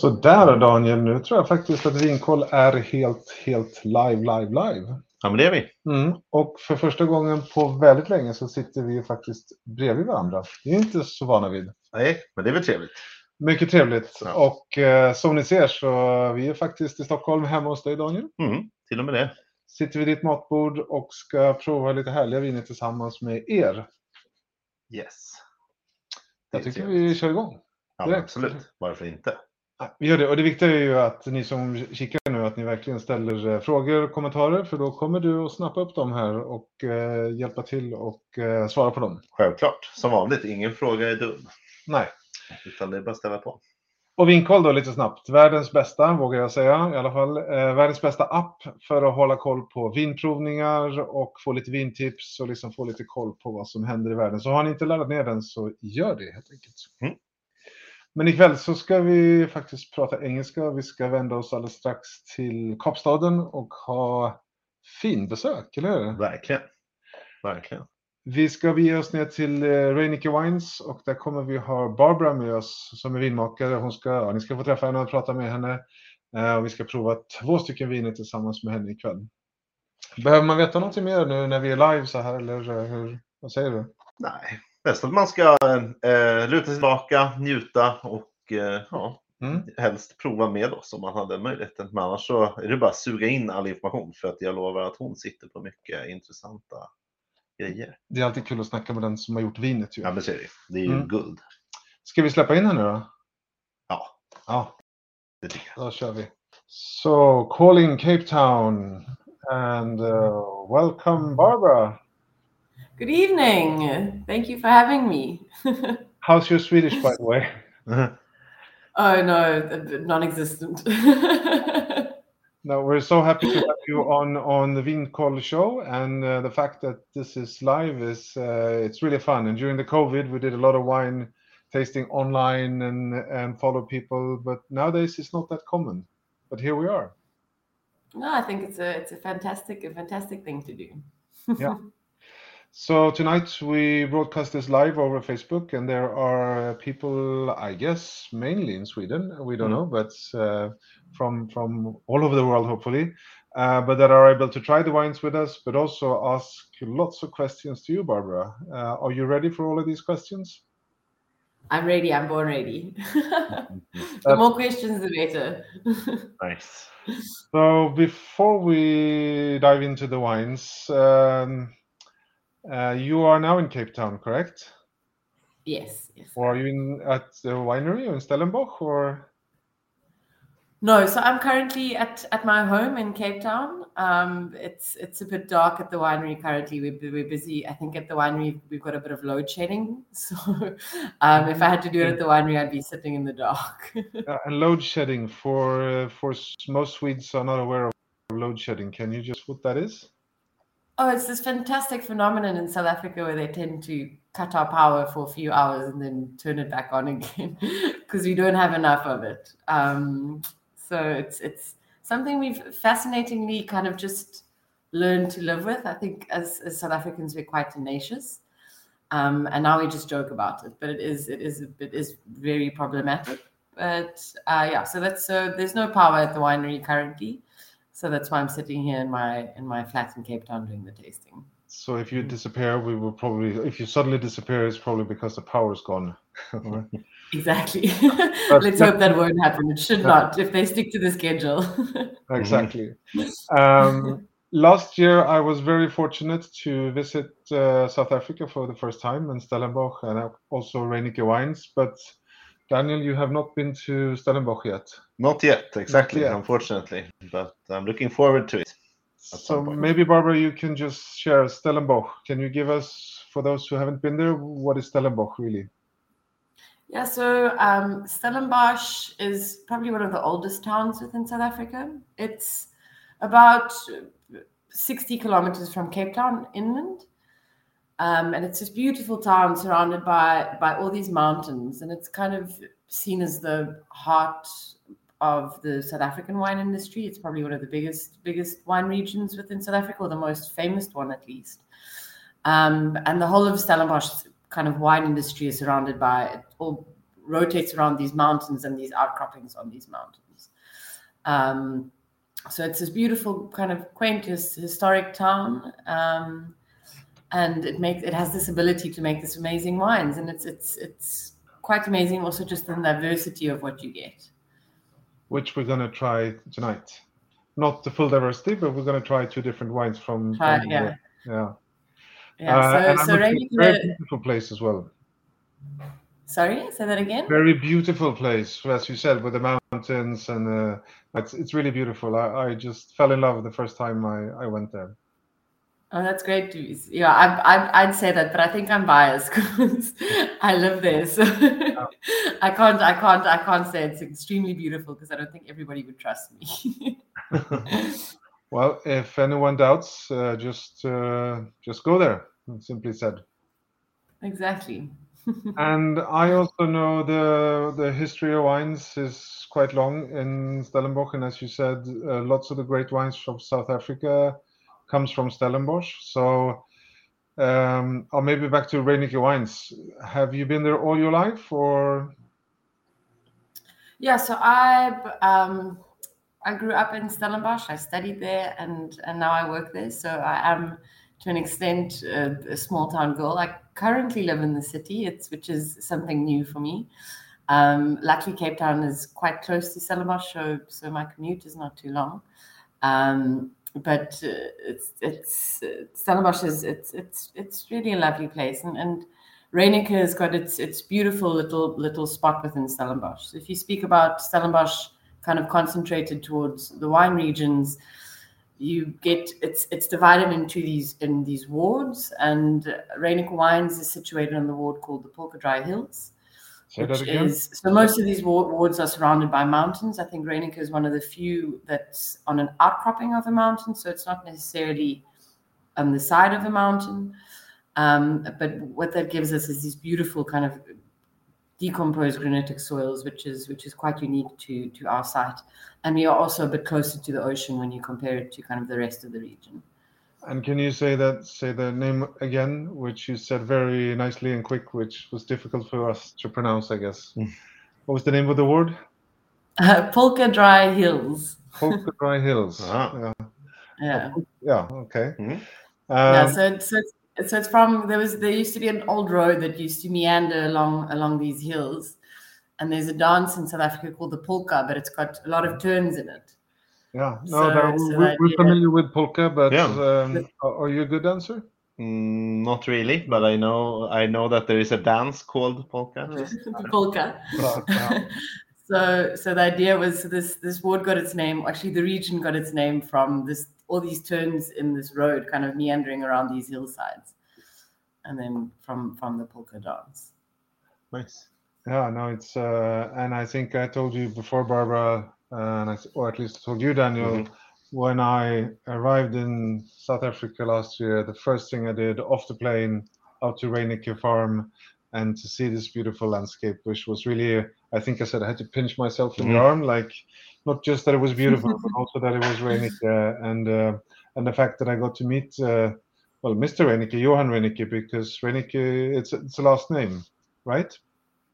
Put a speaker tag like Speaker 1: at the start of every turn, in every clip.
Speaker 1: Sådär Daniel, nu tror jag faktiskt att Vinkoll är helt, helt live, live, live.
Speaker 2: Ja, men det är vi.
Speaker 1: Mm. Och för första gången på väldigt länge så sitter vi faktiskt bredvid varandra. Det är inte så vana vid.
Speaker 2: Nej, men det är väl trevligt.
Speaker 1: Mycket trevligt.
Speaker 2: Ja.
Speaker 1: Och eh, som ni ser så vi är faktiskt i Stockholm hemma hos dig Daniel.
Speaker 2: Mm, till och med det.
Speaker 1: Sitter vid ditt matbord och ska prova lite härliga viner tillsammans med er.
Speaker 2: Yes.
Speaker 1: Jag tycker
Speaker 2: trevligt.
Speaker 1: vi kör igång.
Speaker 2: Ja, absolut. Varför inte?
Speaker 1: Vi gör det. Och det viktiga är ju att ni som kikar nu att ni verkligen ställer eh, frågor och kommentarer för då kommer du att snappa upp dem här och eh, hjälpa till och eh, svara på dem.
Speaker 2: Självklart. Som vanligt, ingen fråga är dum.
Speaker 1: Nej.
Speaker 2: Utan det är bara att ställa på.
Speaker 1: Och Vinkoll då lite snabbt. Världens bästa, vågar jag säga i alla fall. Eh, världens bästa app för att hålla koll på vinprovningar och få lite vintips och liksom få lite koll på vad som händer i världen. Så har ni inte laddat ner den så gör det helt enkelt.
Speaker 2: Mm.
Speaker 1: Men ikväll så ska vi faktiskt prata engelska. Vi ska vända oss alldeles strax till Kapstaden och ha finbesök, eller hur?
Speaker 2: Verkligen. Verkligen.
Speaker 1: Vi ska bege oss ner till eh, Reinicke Wines och där kommer vi ha Barbara med oss som är vinmakare. Hon ska, ja, ni ska få träffa henne och prata med henne. Eh, och vi ska prova två stycken viner tillsammans med henne ikväll. Behöver man veta någonting mer nu när vi är live så här eller eh, hur, vad säger du?
Speaker 2: Nej, bäst att man ska eh, luta sig tillbaka, njuta och eh, ja,
Speaker 1: Mm.
Speaker 2: helst prova med oss om man hade möjligheten. Men annars så är det bara att suga in all information för att jag lovar att hon sitter på mycket intressanta grejer.
Speaker 1: Det är alltid kul att snacka med den som har gjort vinet ju.
Speaker 2: Ja, men så är det. Det är ju
Speaker 1: Mm.
Speaker 2: guld.
Speaker 1: Ska vi släppa in henne då?
Speaker 2: Ja,
Speaker 1: Ja,
Speaker 2: det tycker jag.
Speaker 1: då kör vi. So, calling Cape Town and uh, welcome Barbara.
Speaker 3: Good evening. Thank you for having me.
Speaker 1: How's your Swedish by the way?
Speaker 3: oh no, non existent.
Speaker 1: No, we're so happy to have you on on the Vinkoll show, and uh, the fact that this is live is uh, it's really fun. And during the COVID, we did a lot of wine tasting online and and follow people, but nowadays it's not that common. But here we are.
Speaker 3: no, I think it's a it's a fantastic a fantastic thing to do.
Speaker 1: Yeah. So tonight we broadcast this live over Facebook, and there are uh, people, I guess, mainly in Sweden. We don't
Speaker 2: Mhm.
Speaker 1: know, but uh, from from all over the world, hopefully, uh, but that are able to try the wines with us, but also ask lots of questions to you, Barbara. Uh, are you ready for all of these questions?
Speaker 3: I'm ready. I'm born ready. the more questions, the better.
Speaker 2: Nice.
Speaker 1: So before we dive into the wines, um, uh, you are now in Cape Town, correct?
Speaker 3: yes, yes.
Speaker 1: Or are you in at the winery or in Stellenbosch or?
Speaker 3: No, so I'm currently at, at my home in Cape Town. Um, it's it's a bit dark at the winery currently. We're, we're busy. I think at the winery we've got a bit of load shedding. So um, if I had to do it at the winery, I'd be sitting in the dark.
Speaker 1: Uh, and load shedding for uh, for most Swedes are not aware of load shedding. Can you just what that is?
Speaker 3: Oh, it's this fantastic phenomenon in South Africa where they tend to cut our power for a few hours and then turn it back on again because we don't have enough of it. Um, so it's it's something we've fascinatingly kind of just learned to live with. I think as, as South Africans we're quite tenacious, um, and now we just joke about it. But it is it is it is very problematic. But uh, yeah, so that's so there's no power at the winery currently, so that's why I'm sitting here in my in my flat in Cape Town doing the tasting.
Speaker 1: So if you disappear, we will probably if you suddenly disappear, it's probably because the power's gone.
Speaker 3: Exactly. Let's hope that won't happen. It should not if they stick to the schedule.
Speaker 1: exactly. Um, last year, I was very fortunate to visit uh, South Africa for the first time in Stellenbosch and also Reyneke Wines. But Daniel, you have not been to Stellenbosch yet.
Speaker 2: Not yet, exactly,
Speaker 1: yet.
Speaker 2: unfortunately. But I'm looking forward to it.
Speaker 1: So maybe Barbara, you can just share Stellenbosch. Can you give us, for those who haven't been there, what is Stellenbosch really?
Speaker 3: yeah, so um, Stellenbosch is probably one of the oldest towns within South Africa. It's about 60 kilometers from Cape Town inland. Um, and it's this beautiful town surrounded by by all these mountains, and it's kind of seen as the heart of the South African wine industry. It's probably one of the biggest biggest wine regions within South Africa, or the most famous one at least. Um, and the whole of Stellenbosch kind of wine industry is surrounded by it all rotates around these mountains and these outcroppings on these mountains. Um, so it's this beautiful kind of quaint historic town. Um, and it makes it has this ability to make this amazing wines. And it's it's it's quite amazing also just the diversity of what you get.
Speaker 1: Which we're going to try tonight. Not the full diversity but we're going to try two different wines from, try, from
Speaker 3: yeah.
Speaker 1: yeah.
Speaker 3: Yeah uh, so, so
Speaker 1: very beautiful place as well.
Speaker 3: Sorry say that again?
Speaker 1: Very beautiful place as you said with the mountains and uh, it's, it's really beautiful. I, I just fell in love the first time i, I went there
Speaker 3: Oh, that's great. news. Yeah, I, I, would say that, but I think I'm biased because I live there. So oh. I can't, I can't, I can't say it's extremely beautiful because I don't think everybody would trust me.
Speaker 1: well, if anyone doubts, uh, just, uh, just go there. Simply said.
Speaker 3: Exactly.
Speaker 1: and I also know the the history of wines is quite long in Stellenbosch, and as you said, uh, lots of the great wines from South Africa comes from Stellenbosch. So, um, or maybe back to Reyneke Wines. Have you been there all your life, or?
Speaker 3: Yeah, so I um, I grew up in Stellenbosch. I studied there, and and now I work there. So I am, to an extent, a, a small town girl. I currently live in the city. It's which is something new for me. Um, luckily, Cape Town is quite close to Stellenbosch, so so my commute is not too long. Um, but uh, it's it's uh, Stellenbosch is it's it's it's really a lovely place, and and Reyneke has got its its beautiful little little spot within Stellenbosch. So if you speak about Stellenbosch, kind of concentrated towards the wine regions, you get it's it's divided into these in these wards, and Reyneke Wines is situated in the ward called the Polkadraai Hills.
Speaker 1: Say which is
Speaker 3: so most of these wards are surrounded by mountains. I think Reyneke is one of the few that's on an outcropping of a mountain, so it's not necessarily on the side of a mountain. Um, but what that gives us is these beautiful kind of decomposed granitic soils, which is which is quite unique to to our site. And we are also a bit closer to the ocean when you compare it to kind of the rest of the region.
Speaker 1: And can you say that say the name again, which you said very nicely and quick, which was difficult for us to pronounce, I guess. Hmm. what was the name of the word?
Speaker 3: Uh, Polkadraai Hills.
Speaker 1: Polkadraai Hills.
Speaker 2: Ah.
Speaker 3: Yeah. Yeah.
Speaker 1: yeah. Okay.
Speaker 2: Mm-hmm. Um,
Speaker 3: yeah. So it's, so it's so it's from there was there used to be an old road that used to meander along along these hills, and there's a dance in South Africa called the polka, but it's got a lot of turns in it.
Speaker 1: Yeah, no, so, that, so we're, we're familiar with polka, but yeah. um, are you a good dancer?
Speaker 2: Mm, not really, but I know I know that there is a dance called polka.
Speaker 3: polka. so, so the idea was this this ward got its name. Actually, the region got its name from this all these turns in this road, kind of meandering around these hillsides, and then from from the polka dance.
Speaker 2: Nice.
Speaker 1: Yeah, no, it's uh, and I think I told you before, Barbara, and I, or at least told you, Daniel, mm-hmm. when I arrived in South Africa last year, the first thing I did off the plane out to Reyneke Farm and to see this beautiful landscape, which was really, I think I said I had to pinch myself in mm-hmm. the arm, like not just that it was beautiful, but also that it was Reyneke, and uh, and the fact that I got to meet, uh, well, Mr. Reyneke, Johan Reyneke, because Reyneke, it's it's a last name, right?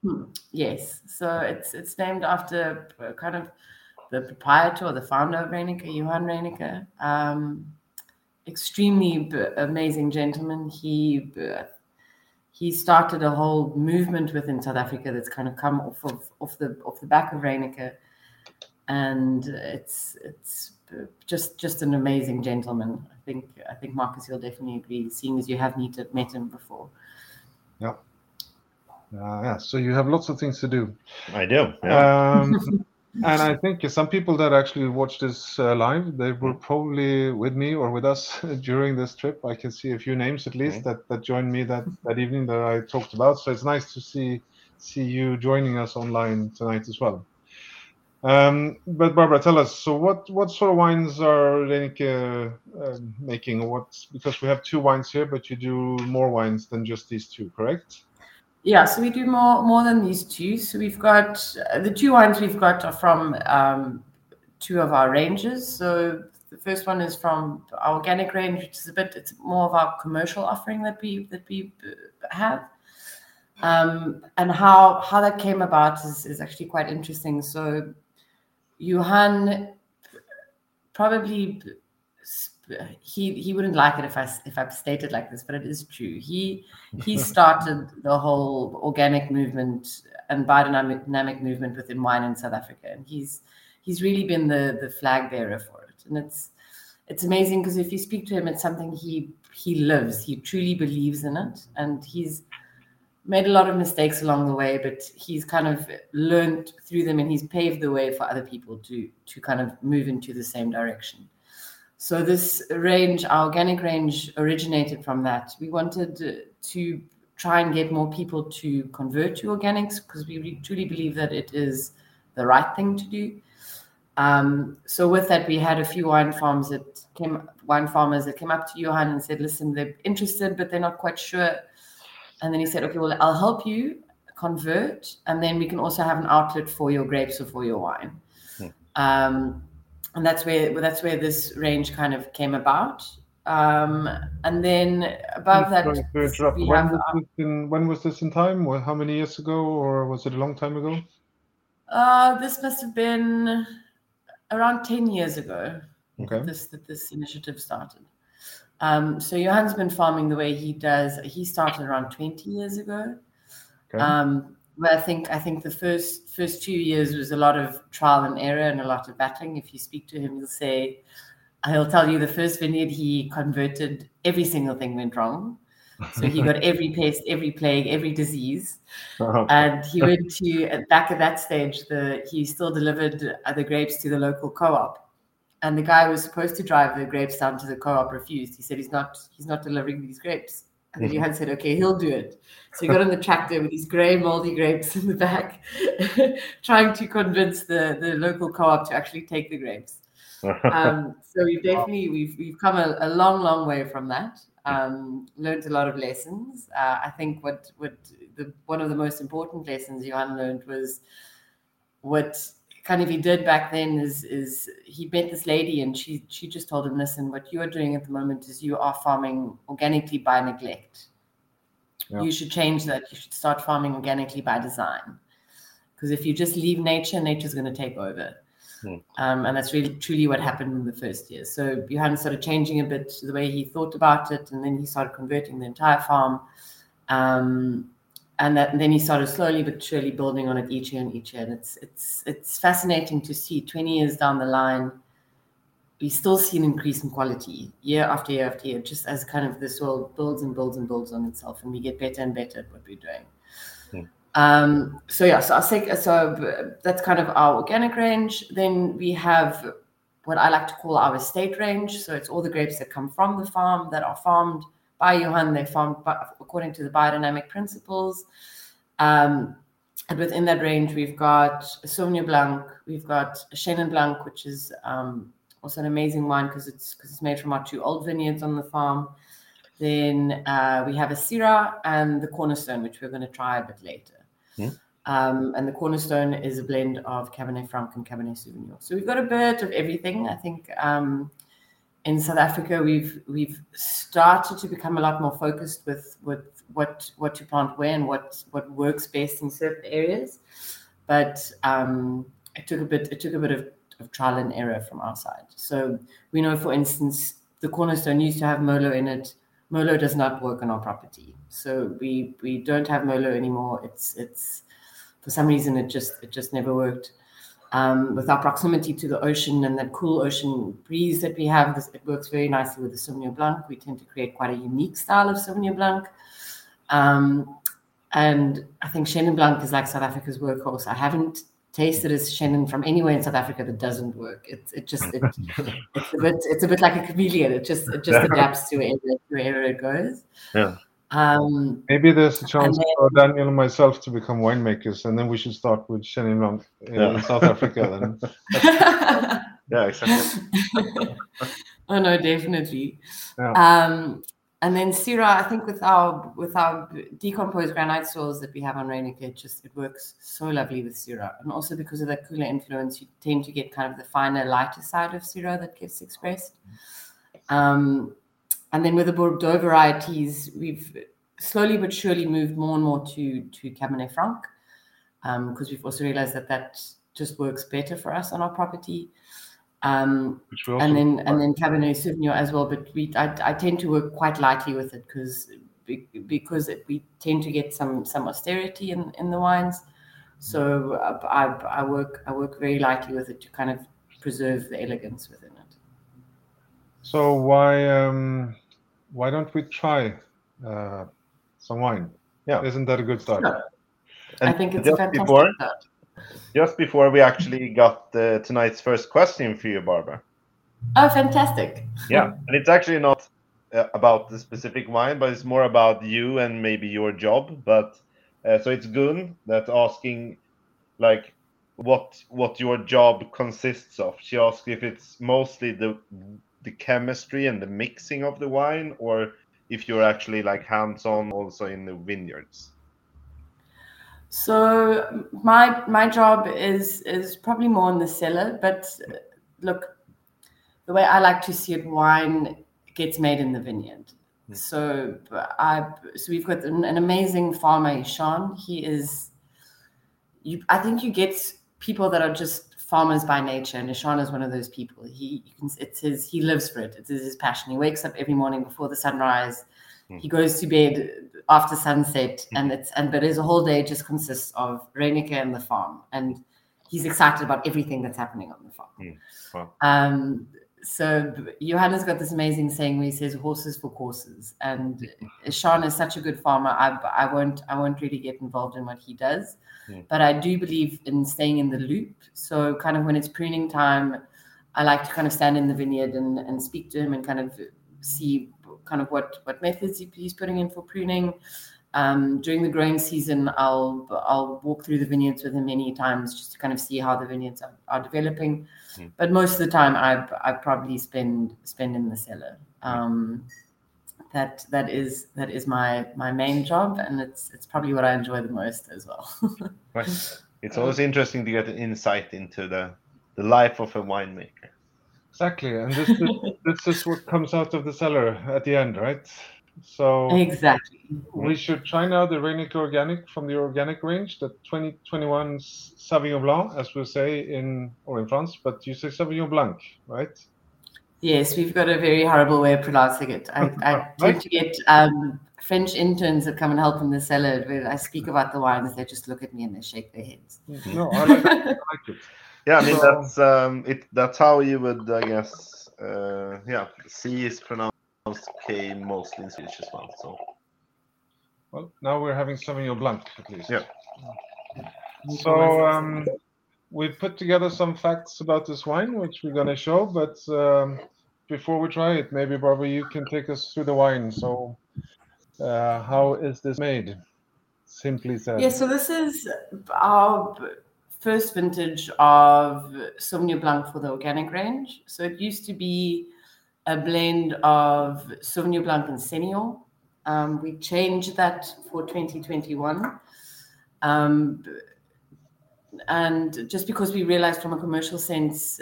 Speaker 3: Hmm. Yes, so it's it's named after kind of the proprietor or the founder of Reyneke, Johan Reyneke. Um, extremely b- amazing gentleman. He uh, he started a whole movement within South Africa that's kind of come off of off the off the back of Reyneke, and it's it's just just an amazing gentleman. I think I think Markus, you'll definitely agree, seeing as you have meet, met him before.
Speaker 1: Yeah. Uh, yeah, so you have lots of things to do.
Speaker 2: I do. Yeah.
Speaker 1: Um, and I think some people that actually watch this uh, live, they were probably with me or with us during this trip. I can see a few names at least that, that joined me that, that evening that I talked about. So it's nice to see see you joining us online tonight as well. Um, but Barbara, tell us. So what what sort of wines are Reyneke uh, making? What because we have two wines here, but you do more wines than just these two, correct?
Speaker 3: Yeah, so we do more more than these two. So we've got the two wines we've got are from um, two of our ranges. So the first one is from our organic range, which is a bit it's more of our commercial offering that we that we uh, have. Um, and how how that came about is, is actually quite interesting. So Johan probably he he wouldn't like it if I if I stated like this, but it is true. He he started the whole organic movement and biodynamic movement within wine in South Africa, and he's he's really been the the flag bearer for it. And it's it's amazing because if you speak to him, it's something he he lives. He truly believes in it, and he's made a lot of mistakes along the way, but he's kind of learned through them and he's paved the way for other people to to kind of move into the same direction. So this range, our organic range, originated from that. We wanted to try and get more people to convert to organics because we truly believe that it is the right thing to do. Um, so with that, we had a few wine farms that came, wine farmers that came up to Johan and said, "Listen, they're interested, but they're not quite sure." And then he said, "Okay, well, I'll help you convert, and then we can also have an outlet for your grapes or for your wine." Hmm. Um, and that's where that's where this range kind of came about. Um, and then above that,
Speaker 1: when, was in, when, was this in time? How many years ago, or was it a long time ago?
Speaker 3: Uh, this must have been around 10 years ago
Speaker 1: okay.
Speaker 3: this that this initiative started. Um, so Johan's been farming the way he does. He started around 20 years ago. Okay. Um, I think I think the first first two years was a lot of trial and error and a lot of battling. If you speak to him, he'll say he'll tell you the first vineyard he converted, every single thing went wrong. So he got every pest, every plague, every disease, oh. and he went to back at that stage. The he still delivered the grapes to the local co-op, and the guy was supposed to drive the grapes down to the co-op. Refused. He said he's not he's not delivering these grapes. And then Johan said, okay, he'll do it. So he got on the tractor with these grey, moldy grapes in the back, trying to convince the, the local co-op to actually take the grapes. Um, so we've definitely we've we've come a, a long, long way from that um, learned a lot of lessons. Uh, I think what what the one of the most important lessons Johan learned was what kind of he did back then is is he met this lady and she she just told him, listen, what you are doing at the moment is you are farming organically by neglect. Yeah. You should change that. You should start farming organically by design. Because if you just leave nature, nature's going to take over. Hmm. Um, and that's really truly what happened in the first year. So Johan started changing a bit the way he thought about it, and then he started converting the entire farm. Um, and, that, and then he started slowly but surely building on it each year and each year. And it's it's it's fascinating to see 20 years down the line, we still see an increase in quality year after year after year, just as kind of this world builds and builds and builds on itself, and we get better and better at what we're doing. Um, so yeah, so I'll say so that's kind of our organic range. Then we have what I like to call our estate range. So it's all the grapes that come from the farm that are farmed by Johan. They're farmed according to the biodynamic principles. Um, and within that range, we've got Sauvignon Blanc, we've got Chenin Blanc, which is um, also an amazing wine because it's because it's made from our two old vineyards on the farm. Then uh, we have a Syrah and the Cornerstone, which we're going to try a bit later. Hmm. Um, and the cornerstone is a blend of Cabernet Franc and Cabernet Sauvignon. So we've got a bit of everything. I think um, in South Africa we've we've started to become a lot more focused with with what what to plant where and what what works best in certain areas. But um, it took a bit it took a bit of, of trial and error from our side. So we know, for instance, the cornerstone used to have Merlot in it. Merlot does not work on our property. So we we don't have Merlot anymore. It's it's for some reason it just it just never worked. Um, with our proximity to the ocean and that cool ocean breeze that we have, this, it works very nicely with the Sauvignon Blanc. We tend to create quite a unique style of Sauvignon Blanc. Um, and I think Chenin Blanc is like South Africa's workhorse. I haven't tasted a Chenin from anywhere in South Africa that doesn't work. It, it just it, it's a bit it's a bit like a chameleon. It just it just adapts to wherever, wherever it goes.
Speaker 2: Yeah.
Speaker 3: Um,
Speaker 1: Maybe there's a chance then, for Daniel and myself to become winemakers, and then we should start with Chenin Blanc in yeah. South Africa. Then,
Speaker 2: yeah, exactly.
Speaker 3: oh no, definitely. Yeah. Um, and then Syrah, I think with our with our decomposed granite soils that we have on Reyneke, it just it works so lovely with Syrah, and also because of that cooler influence, you tend to get kind of the finer, lighter side of Syrah that gets expressed. Um, and then with the Bordeaux varieties, we've slowly but surely moved more and more to to Cabernet Franc because um, we've also realized that that just works better for us on our property. Um, and then and then Cabernet Sauvignon as well. But we I, I tend to work quite lightly with it because because it, we tend to get some some austerity in, in the wines. So I, I work I work very lightly with it to kind of preserve the elegance within it.
Speaker 1: So why um, why don't we try uh, some wine? Yeah, isn't that a good start?
Speaker 3: Sure. I think it's a fantastic
Speaker 2: before,
Speaker 3: start.
Speaker 2: Just before we actually got uh, tonight's first question for you, Barbara.
Speaker 3: Oh, fantastic!
Speaker 2: yeah, and it's actually not uh, about the specific wine, but it's more about you and maybe your job. But uh, so it's Gun that's asking, like, what what your job consists of. She asked if it's mostly the the chemistry and the mixing of the wine, or if you're actually like hands on also in the vineyards.
Speaker 3: So my my job is is probably more in the cellar, but look, the way I like to see it, wine gets made in the vineyard. Mm. So I so we've got an, an amazing farmer, Sean. He is you I think you get people that are just farmers by nature, and is one of those people. He can, it's his he lives for it. It's his passion. He wakes up every morning before the sunrise. Mm. He goes to bed after sunset, mm. and it's and but his whole day just consists of Reyneke and the farm, and he's excited about everything that's happening on the farm. Mm. Wow. Um, so Johanna's got this amazing saying where he says horses for courses, and Sean is such a good farmer. I, I won't I won't really get involved in what he does, mm. but I do believe in staying in the loop. So kind of when it's pruning time, I like to kind of stand in the vineyard and, and speak to him and kind of see kind of what what methods he's putting in for pruning. Um, during the growing season, I'll I'll walk through the vineyards with him many times just to kind of see how the vineyards are, are developing. Mm. But most of the time, I I probably spend spend in the cellar. Um, that that is that is my my main job, and it's it's probably what I enjoy the most as well.
Speaker 2: right. It's always interesting to get an insight into the the life of a winemaker.
Speaker 1: Exactly, and this is, this is what comes out of the cellar at the end, right? So
Speaker 3: exactly,
Speaker 1: we should try now the Reyneke Organic from the organic range, the 2021 Sauvignon Blanc, as we say in or in France, but you say Sauvignon Blanc, right?
Speaker 3: Yes, we've got a very horrible way of pronouncing it. I, I tend to get um, French interns that come and help in the cellar. When I speak about the wines, they just look at me and they shake their heads.
Speaker 1: No, I like, I like it.
Speaker 2: Yeah, I mean so, that's um, it. That's how you would, I guess. Uh, yeah, C is pronounced K mostly in Swedish as well. So.
Speaker 1: Well, now we're having Sauvignon Blanc at least.
Speaker 2: Yeah.
Speaker 1: So um, we put together some facts about this wine, which we're going to show. But um, before we try it, maybe Barbara, you can take us through the wine. So, uh, how is this made? Simply said.
Speaker 3: Yeah. So this is our first vintage of Sauvignon Blanc for the organic range. So it used to be a blend of Sauvignon Blanc and Semillon. Um, we changed that for 2021. Um, and just because we realized from a commercial sense,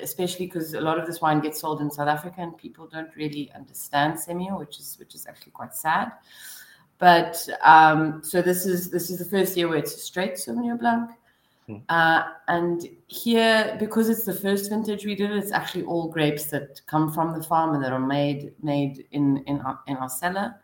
Speaker 3: especially because a lot of this wine gets sold in South Africa and people don't really understand Semillon, which is which is actually quite sad. But um, so this is this is the first year where it's a straight Sauvignon Blanc. Hmm. Uh, and here, because it's the first vintage we did, it's actually all grapes that come from the farm and that are made made in in our, in our cellar.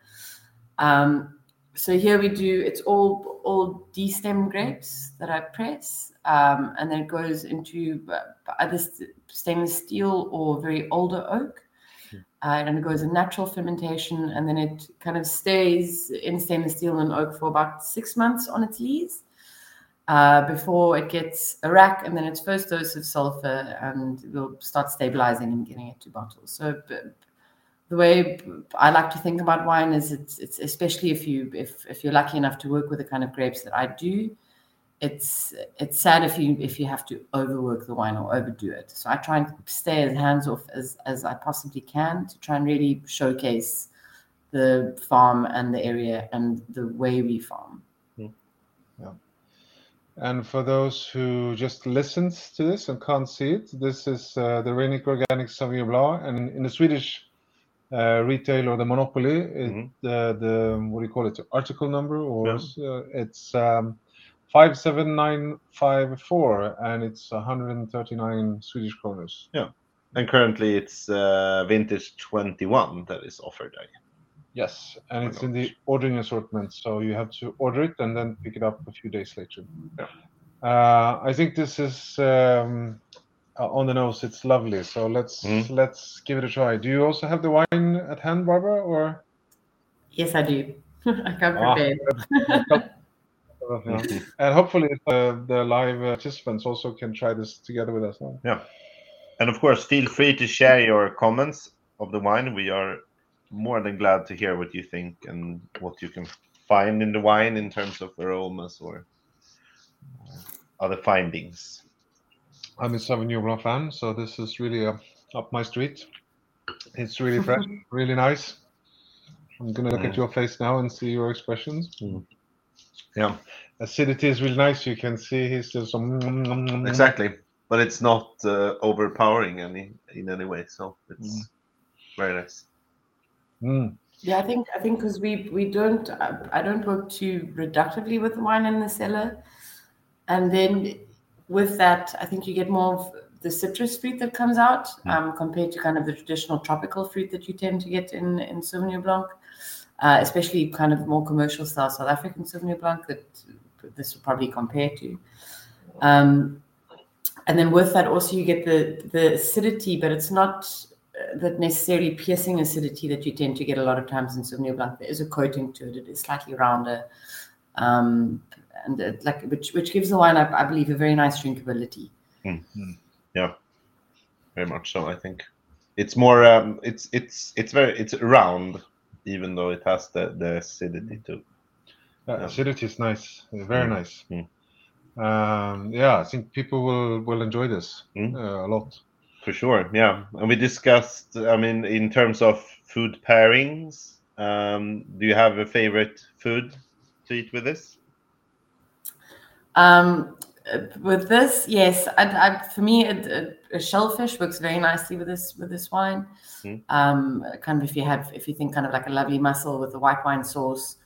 Speaker 3: Um, so here we do it's all all destemmed grapes that I press, um, and then it goes into uh, either stainless steel or very older oak. Hmm. Uh, and it goes in natural fermentation, and then it kind of stays in stainless steel and oak for about six months on its lees uh, before it gets a rack and then its first dose of sulfur and we'll start stabilizing and getting it to bottles. So the way I like to think about wine is it's, it's especially if you if, if you're lucky enough to work with the kind of grapes that I do, it's it's sad if you if you have to overwork the wine or overdo it. So I try and stay as hands off as as I possibly can to try and really showcase the farm and the area and the way we farm.
Speaker 1: And for those who just listened to this and can't see it, this is uh, the Reyneke Organic Sauvignon Blanc. And in the Swedish uh, retail or the monopoly, it,
Speaker 2: Mhm.
Speaker 1: the the what do you call it? Article number or
Speaker 2: Yeah.
Speaker 1: uh, it's um, five seven nine five four, and it's 139 Swedish kroners.
Speaker 2: Yeah, and currently it's uh, vintage 21 that is offered. I
Speaker 1: Yes, and it's in the ordering assortment, so you have to order it and then pick it up a few days later.
Speaker 2: Yeah.
Speaker 1: Uh, I think this is um, uh, on the nose. It's lovely. So let's
Speaker 2: Mm.
Speaker 1: let's give it a try. Do you also have the wine at hand, Barbara, or?
Speaker 3: Yes, I do. I can't
Speaker 1: Ah.
Speaker 3: prepare.
Speaker 1: Yeah. And hopefully uh, the live uh, participants also can try this together with us. Now.
Speaker 2: And of course, feel free to share your comments of the wine. We are more than glad to hear what you think and what you can find in the wine in terms of aromas or uh, other findings.
Speaker 1: I'm a Sauvignon Blanc fan, so this is really uh, up my street. It's really fresh, really nice. I'm gonna look at
Speaker 2: Mm.
Speaker 1: your face now and see your expressions.
Speaker 2: Yeah,
Speaker 1: Acidity is really nice. You can see he's just some.
Speaker 2: exactly. But it's not uh, overpowering any in any way, so it's very nice.
Speaker 1: Mm.
Speaker 3: Yeah, I think I think because we we don't I, I don't work too reductively with wine in the cellar, and then with that I think you get more of the citrus fruit that comes out um, compared to kind of the traditional tropical fruit that you tend to get in in Sauvignon Blanc, uh, especially kind of more commercial style South African Sauvignon Blanc that this would probably compare to. Um, and then with that also you get the the acidity, but it's not that necessarily piercing acidity that you tend to get a lot of times in Sauvignon Blanc. There is a coating to it. It is slightly rounder, um, and it, like which which gives the wine, I, I believe, a very nice drinkability.
Speaker 2: Yeah very much so. I think it's more. Um, it's it's it's very it's round, even though it has the the acidity too.
Speaker 1: Yeah,
Speaker 2: Yeah.
Speaker 1: acidity is nice. Very
Speaker 2: Mm.
Speaker 1: nice.
Speaker 2: Mm.
Speaker 1: Um, yeah, I think people will will enjoy this
Speaker 2: Mm.
Speaker 1: uh, a lot.
Speaker 2: For sure, yeah. And we discussed, I mean, in terms of food pairings, um, do you have a favorite food to eat with this?
Speaker 3: Um, with this, yes, I, I, for me, a, a, a shellfish works very nicely with this with this wine.
Speaker 2: Mm.
Speaker 3: Um, kind of if you have, if you think kind of like a lovely mussel with a white wine sauce,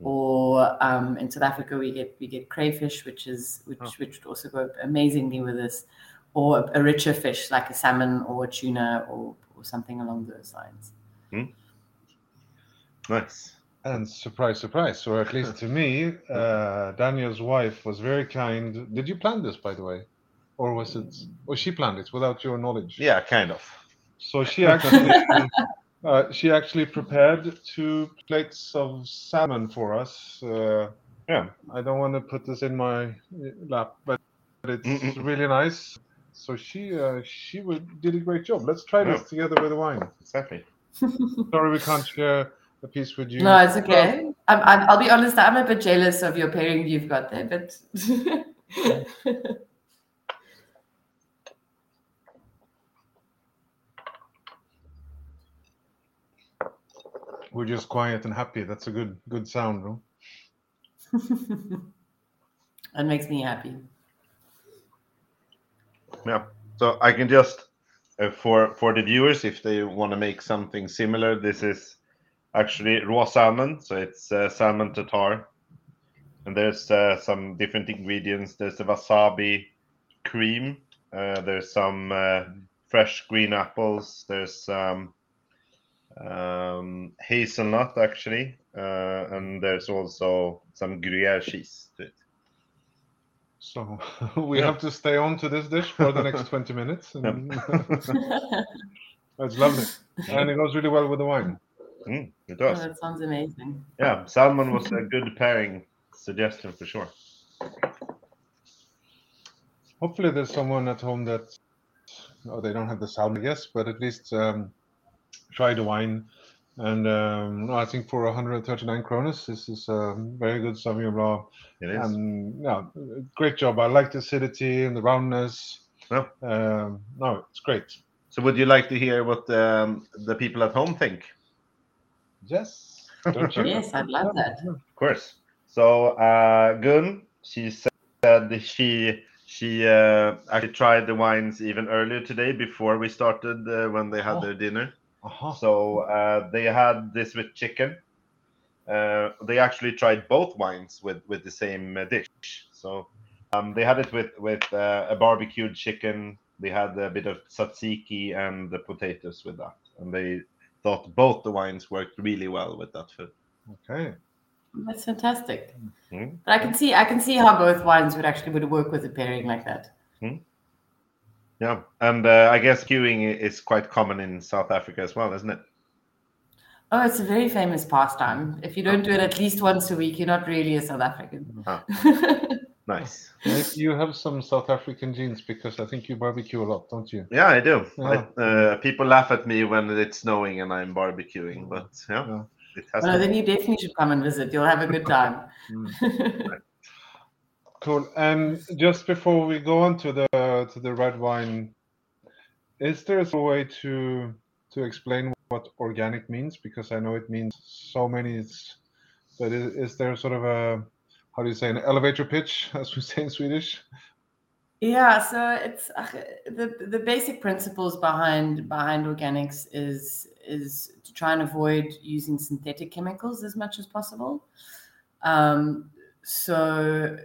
Speaker 3: or um, in South Africa we get we get crayfish, which is which
Speaker 2: Oh.
Speaker 3: which would also go amazingly with this, or a, a richer fish like a salmon or a tuna or or something along those lines.
Speaker 2: Nice.
Speaker 1: And surprise, surprise, or at least to me, uh, Daniel's wife was very kind. Did you plan this, by the way, or was it? Or she planned it without your knowledge?
Speaker 2: Yeah, kind of.
Speaker 1: So she actually, uh, she actually prepared two plates of salmon for us. Uh,
Speaker 2: Yeah.
Speaker 1: I don't want to put this in my lap, but it's really nice. So she uh, she would, did a great job. Let's try this
Speaker 2: Yeah.
Speaker 1: together with the wine.
Speaker 2: Exactly.
Speaker 1: Sorry we can't share a piece with you.
Speaker 3: No, it's okay. I'm, I'm, I'll be honest. I'm a bit jealous of your pairing you've got there, but
Speaker 1: We're just quiet and happy. That's a good good sound, no?
Speaker 3: that makes me happy.
Speaker 2: Yeah. So I can just uh, for for the viewers, if they want to make something similar, this is actually raw salmon. So it's uh, salmon tartar, and there's uh, some different ingredients. There's the wasabi cream. Uh, there's some uh, fresh green apples. There's some um, hazelnut actually, uh, and there's also some Gruyere cheese to it.
Speaker 1: So we
Speaker 2: Yeah.
Speaker 1: have to stay on to this dish for the next 20 minutes. And
Speaker 3: oh,
Speaker 1: it's lovely. And it goes really well with the wine.
Speaker 2: Mm, it does.
Speaker 3: that sounds amazing.
Speaker 2: Yeah, salmon was a good pairing suggestion for sure.
Speaker 1: Hopefully there's someone at home that oh they don't have the salmon, I guess, but at least um, try the wine. And um, I think for 139 kronas, this is a very good Sauvignon Blanc.
Speaker 2: It is.
Speaker 1: And yeah, great job. I like the acidity and the roundness.
Speaker 2: Yeah.
Speaker 1: Um, no, it's great.
Speaker 2: so, would you like to hear what um, the people at home think?
Speaker 1: Yes. Don't you?
Speaker 3: Yes, I'd love that.
Speaker 2: Of course. So, uh, Gun, she said she she uh, actually tried the wines even earlier today before we started uh, when they had
Speaker 3: Oh.
Speaker 2: their dinner.
Speaker 1: Uh-huh.
Speaker 2: So uh, they had this with chicken. Uh, they actually tried both wines with with the same uh, dish. So um, they had it with with uh, a barbecued chicken. They had a bit of tzatziki and the potatoes with that, and they thought both the wines worked really well with that food.
Speaker 1: Okay.
Speaker 3: That's fantastic.
Speaker 2: Mhm.
Speaker 3: But I can see I can see how both wines would actually would work with a pairing like that.
Speaker 2: Yeah, and uh, I guess queuing is quite common in South Africa as well, isn't it?
Speaker 3: Oh, it's a very famous pastime. If you don't do it at least once a week, you're not really a South African.
Speaker 2: Ah. Nice.
Speaker 1: You have some South African genes because I think you barbecue a lot, don't you?
Speaker 2: Yeah, I do.
Speaker 1: Yeah.
Speaker 2: I, uh, people laugh at me when it's snowing and I'm barbecuing, but yeah,
Speaker 1: Yeah.
Speaker 2: it has.
Speaker 3: no,
Speaker 2: been-
Speaker 3: then you definitely should come and visit. You'll have a good time.
Speaker 1: Cool. And just before we go on to the the red wine, is there a way to to explain what organic means? Because I know it means so many. It's, but is, is there sort of a how do you say an elevator pitch, as we say in Swedish?
Speaker 3: Yeah, so it's uh, the the basic principles behind behind organics is is to try and avoid using synthetic chemicals as much as possible. Um, so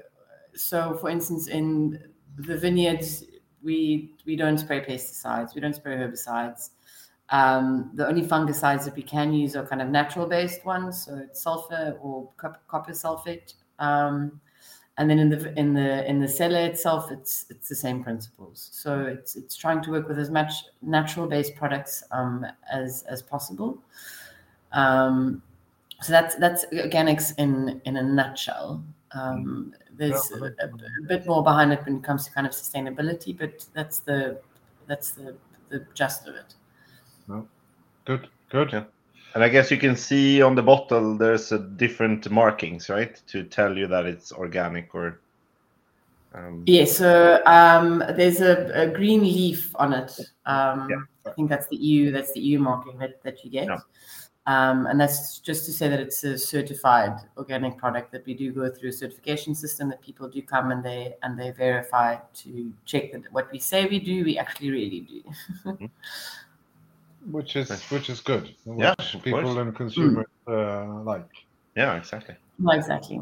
Speaker 3: so for instance, in the vineyards, we we don't spray pesticides, we don't spray herbicides. Um, the only fungicides that we can use are kind of natural based ones, so it's sulfur or cop- copper sulfate. Um, and then in the in the in the cellar itself it's it's the same principles so it's it's trying to work with as much natural based products um, as as possible um, so that's that's organics in in a nutshell um, there's a, a bit more behind it when it comes to kind of sustainability but that's the that's the the gist of it No.
Speaker 1: Good, good.
Speaker 2: Yeah. And I guess you can see on the bottle there's a different markings, right, to tell you that it's organic or. Um,
Speaker 3: Yeah, so um, there's a, a green leaf on it. Um,
Speaker 2: Yeah.
Speaker 3: I think that's the EU. That's the EU marking that, that you get.
Speaker 2: Yeah.
Speaker 3: Um, and that's just to say that it's a certified organic product that we do go through a certification system that people do come and they and they verify to check that what we say we do, we actually really do.
Speaker 1: Which is which is good. Which
Speaker 2: Yeah,
Speaker 1: people
Speaker 2: course.
Speaker 1: and consumers uh, like.
Speaker 2: yeah, exactly.
Speaker 3: Not exactly.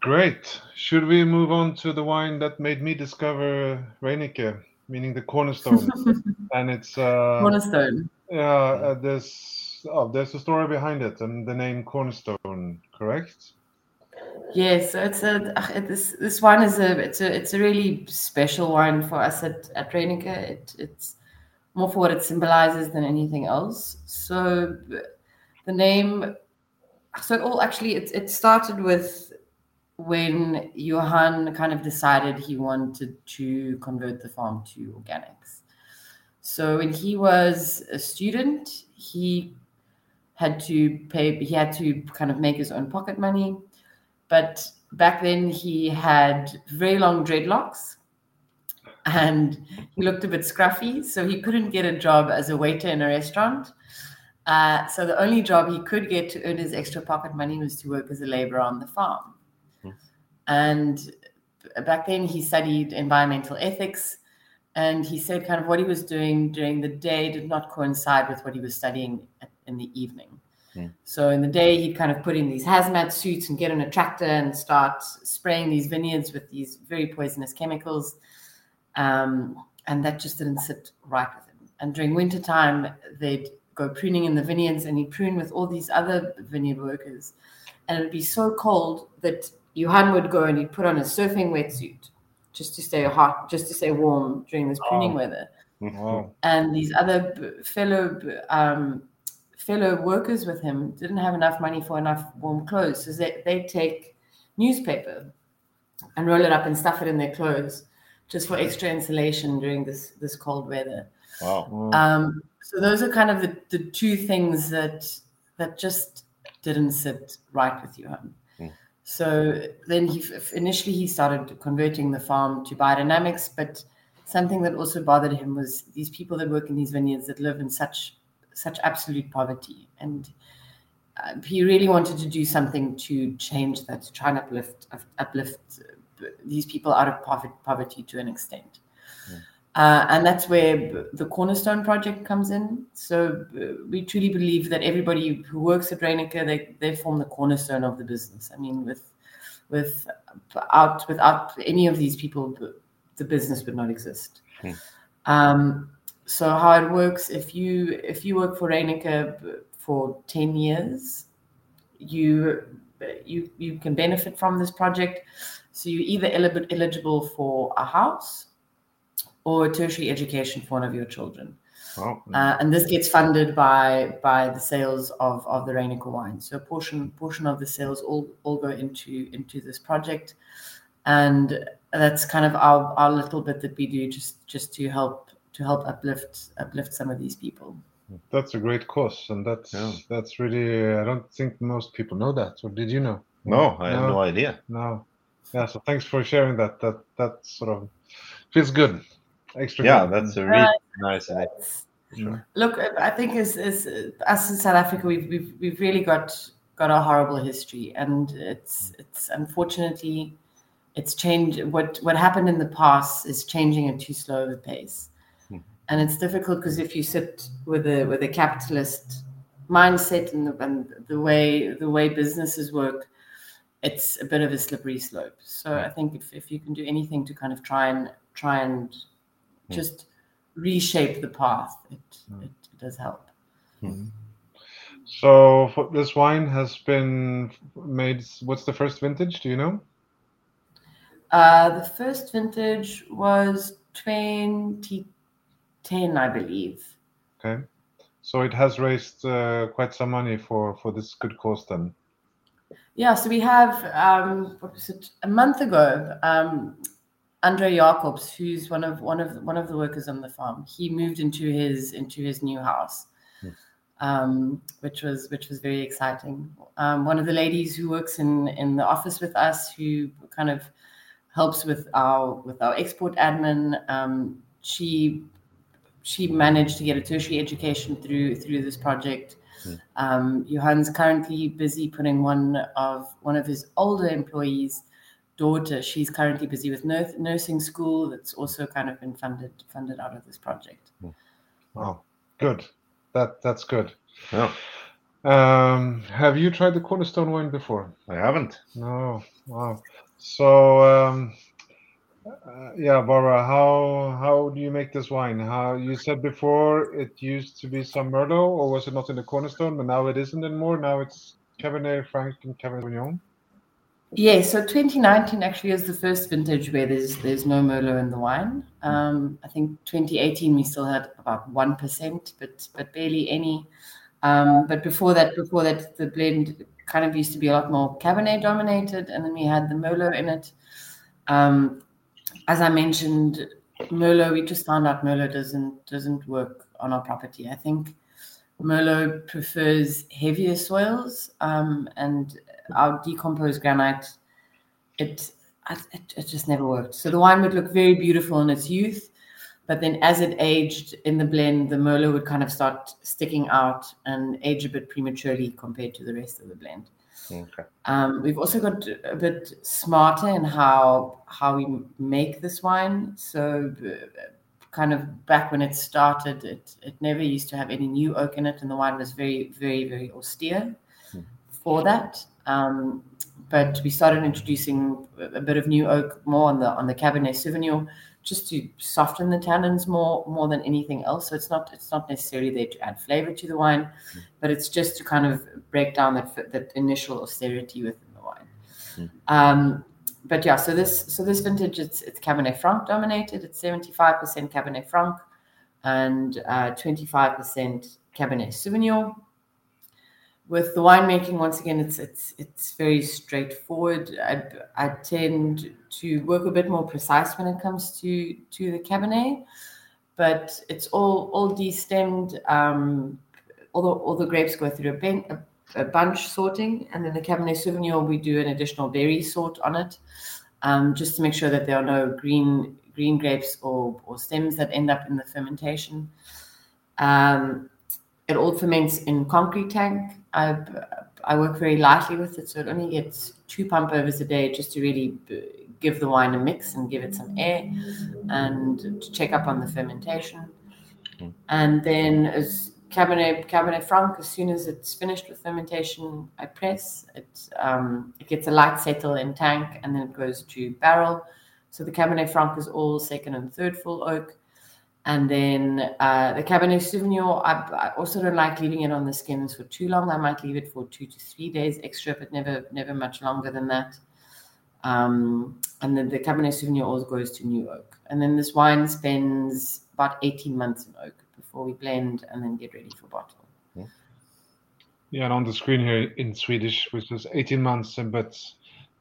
Speaker 1: Great. Should we move on to the wine that made me discover Reyneke, meaning the cornerstone? and it's uh,
Speaker 3: Cornerstone.
Speaker 1: yeah, uh, there's oh, there's a story behind it, and the name Cornerstone, correct?
Speaker 3: Yes, so it's a this this wine is a it's a it's a really special wine for us at at Reyneke. It it's more for what it symbolizes than anything else. So the name, so all actually it it started with when Johan kind of decided he wanted to convert the farm to organics. So when he was a student, he had to pay he had to kind of make his own pocket money. But back then he had very long dreadlocks and he looked a bit scruffy so he couldn't get a job as a waiter in a restaurant. Uh, so the only job he could get to earn his extra pocket money was to work as a laborer on the farm.
Speaker 2: Hmm.
Speaker 3: and back then he studied environmental ethics and he said kind of what he was doing during the day did not coincide with what he was studying at- in the evening so in the day, he'd kind of put in these hazmat suits and get on a tractor and start spraying these vineyards with these very poisonous chemicals. Um, and that just didn't sit right with him. And during wintertime, they'd go pruning in the vineyards and he'd prune with all these other vineyard workers. And it would be so cold that Johan would go and he'd put on a surfing wetsuit just to stay hot, just to stay warm during this pruning
Speaker 1: Oh.
Speaker 3: weather and these other b- fellow um, fellow workers with him didn't have enough money for enough warm clothes, so they they take newspaper and roll it up and stuff it in their clothes just for extra insulation during this this cold weather.
Speaker 2: Wow.
Speaker 1: Wow.
Speaker 3: Um, so those are kind of the, the two things that that just didn't sit right with Johan.
Speaker 2: Mm.
Speaker 3: So then he initially he started converting the farm to biodynamics, but something that also bothered him was these people that work in these vineyards that live in such such absolute poverty, and uh, he really wanted to do something to change that, to try and uplift uplift uh, these people out of poverty, poverty to an extent. Uh, and that's where the Cornerstone project comes in. So uh, we truly believe that everybody who works at Reyneke, they, they form the cornerstone of the business. I mean, with without without any of these people, the business would not exist.
Speaker 2: Hmm.
Speaker 3: Um, so how it works, if you if you work for Reyneke for ten years, you you you can benefit from this project. So you're either eligible for a house or tertiary education for one of your children. Uh, and this gets funded by by the sales of, of the Reyneke wine. So a portion portion of the sales all, all go into into this project, and that's kind of our, our little bit that we do just just to help to help uplift uplift some of these people.
Speaker 1: That's a great cause, and that's
Speaker 2: Yeah.
Speaker 1: that's really. I don't think most people know that. Or did you know?
Speaker 2: no, I have no idea.
Speaker 1: No. Yeah. So thanks for sharing that. That that sort of feels good. Extra.
Speaker 2: Yeah,
Speaker 1: good.
Speaker 2: that's a really uh, nice idea.
Speaker 1: Sure.
Speaker 3: Look, I think as, as us in South Africa, we've, we've we've really got got a horrible history, and it's it's unfortunately it's changed. What what happened in the past is changing at too slow of a pace. And it's difficult because if you sit with a with a capitalist mindset and the, and the way the way businesses work, it's a bit of a slippery slope. So I think if, if you can do anything to kind of try and try and hmm. just reshape the path, it, hmm. it, does help. Hmm.
Speaker 1: So for, this wine has been made. What's the first vintage? Do you know?
Speaker 3: Uh, the first vintage was 2010, I believe.
Speaker 1: Okay. So it has raised uh, quite some money for for this good cause then.
Speaker 3: Yeah, so we have um, what was it a month ago? Um, Andre Jacobs, who's one of one of one of the workers on the farm, he moved into his into his new house, um, which was which was very exciting. Um, one of the ladies who works in in the office with us, who kind of helps with our with our export admin, um, she she managed to get a tertiary education through through this project. Um, Johan's currently busy putting one of one of his older employees' daughter. She's currently busy with nurs- nursing school. That's also kind of been funded funded out of this project.
Speaker 1: Wow, good. That that's good.
Speaker 2: No,
Speaker 1: Um, have you tried the Cornerstone wine before?
Speaker 2: I haven't.
Speaker 1: No. Wow. So um, uh, yeah, Barbara, how how do you make this wine? How you said before it used to be some Merlot, or was it not in the Cornerstone? But now it isn't anymore. Now it's Cabernet Franc and Cabernet Sauvignon.
Speaker 3: Yeah, so 2019 actually is the first vintage where there's there's no Merlot in the wine. Um, I think 2018 we still had about one percent, but but barely any. Um, but before that, before that, the blend kind of used to be a lot more Cabernet dominated, and then we had the Merlot in it. Um, as I mentioned, Merlot, we just found out Merlot doesn't doesn't work on our property. I think Merlot prefers heavier soils, um, and our decomposed granite, it, it it just never worked. So the wine would look very beautiful in its youth, but then as it aged in the blend, the Merlot would kind of start sticking out and age a bit prematurely compared to the rest of the blend.
Speaker 2: Okay.
Speaker 3: Um, we've also got a bit smarter in how how we make this wine. So, uh, kind of back when it started, it it never used to have any new oak in it, and the wine was very, very, very austere for that. Um, but we started introducing a bit of new oak more on the on the Cabernet Sauvignon, just to soften the tannins more more than anything else. So it's not it's not necessarily there to add flavor to the wine, hmm. but it's just to kind of break down that that initial austerity within the wine. Hmm. Um, but yeah, so this so this vintage it's it's Cabernet Franc dominated. It's seventy five percent Cabernet Franc and uh, twenty five percent Cabernet Sauvignon. With the winemaking, once again, it's it's it's very straightforward. I, I tend to work a bit more precise when it comes to to the Cabernet, but it's all all destemmed. Um, all the all the grapes go through a, ben, a, a bunch sorting, and then the Cabernet Sauvignon we do an additional berry sort on it, um, just to make sure that there are no green green grapes or or stems that end up in the fermentation. Um, it all ferments in concrete tank. I I work very lightly with it, so it only gets two pump overs a day just to really give the wine a mix and give it some air and to check up on the fermentation.
Speaker 2: Mm.
Speaker 3: And then as Cabernet Cabernet Franc, as soon as it's finished with fermentation, I press it. Um, it gets a light settle in tank, and then it goes to barrel. So the Cabernet Franc is all second and third full oak. And then uh, the Cabernet Sauvignon, I, I, also don't like leaving it on the skins for too long. I might leave it for two to three days extra, but never never much longer than that. Um, and then the Cabernet Sauvignon always goes to new oak. And then this wine spends about 18 months in oak before we blend and then get ready for bottle.
Speaker 1: Yeah, and on the screen here in Swedish, which is 18 months, but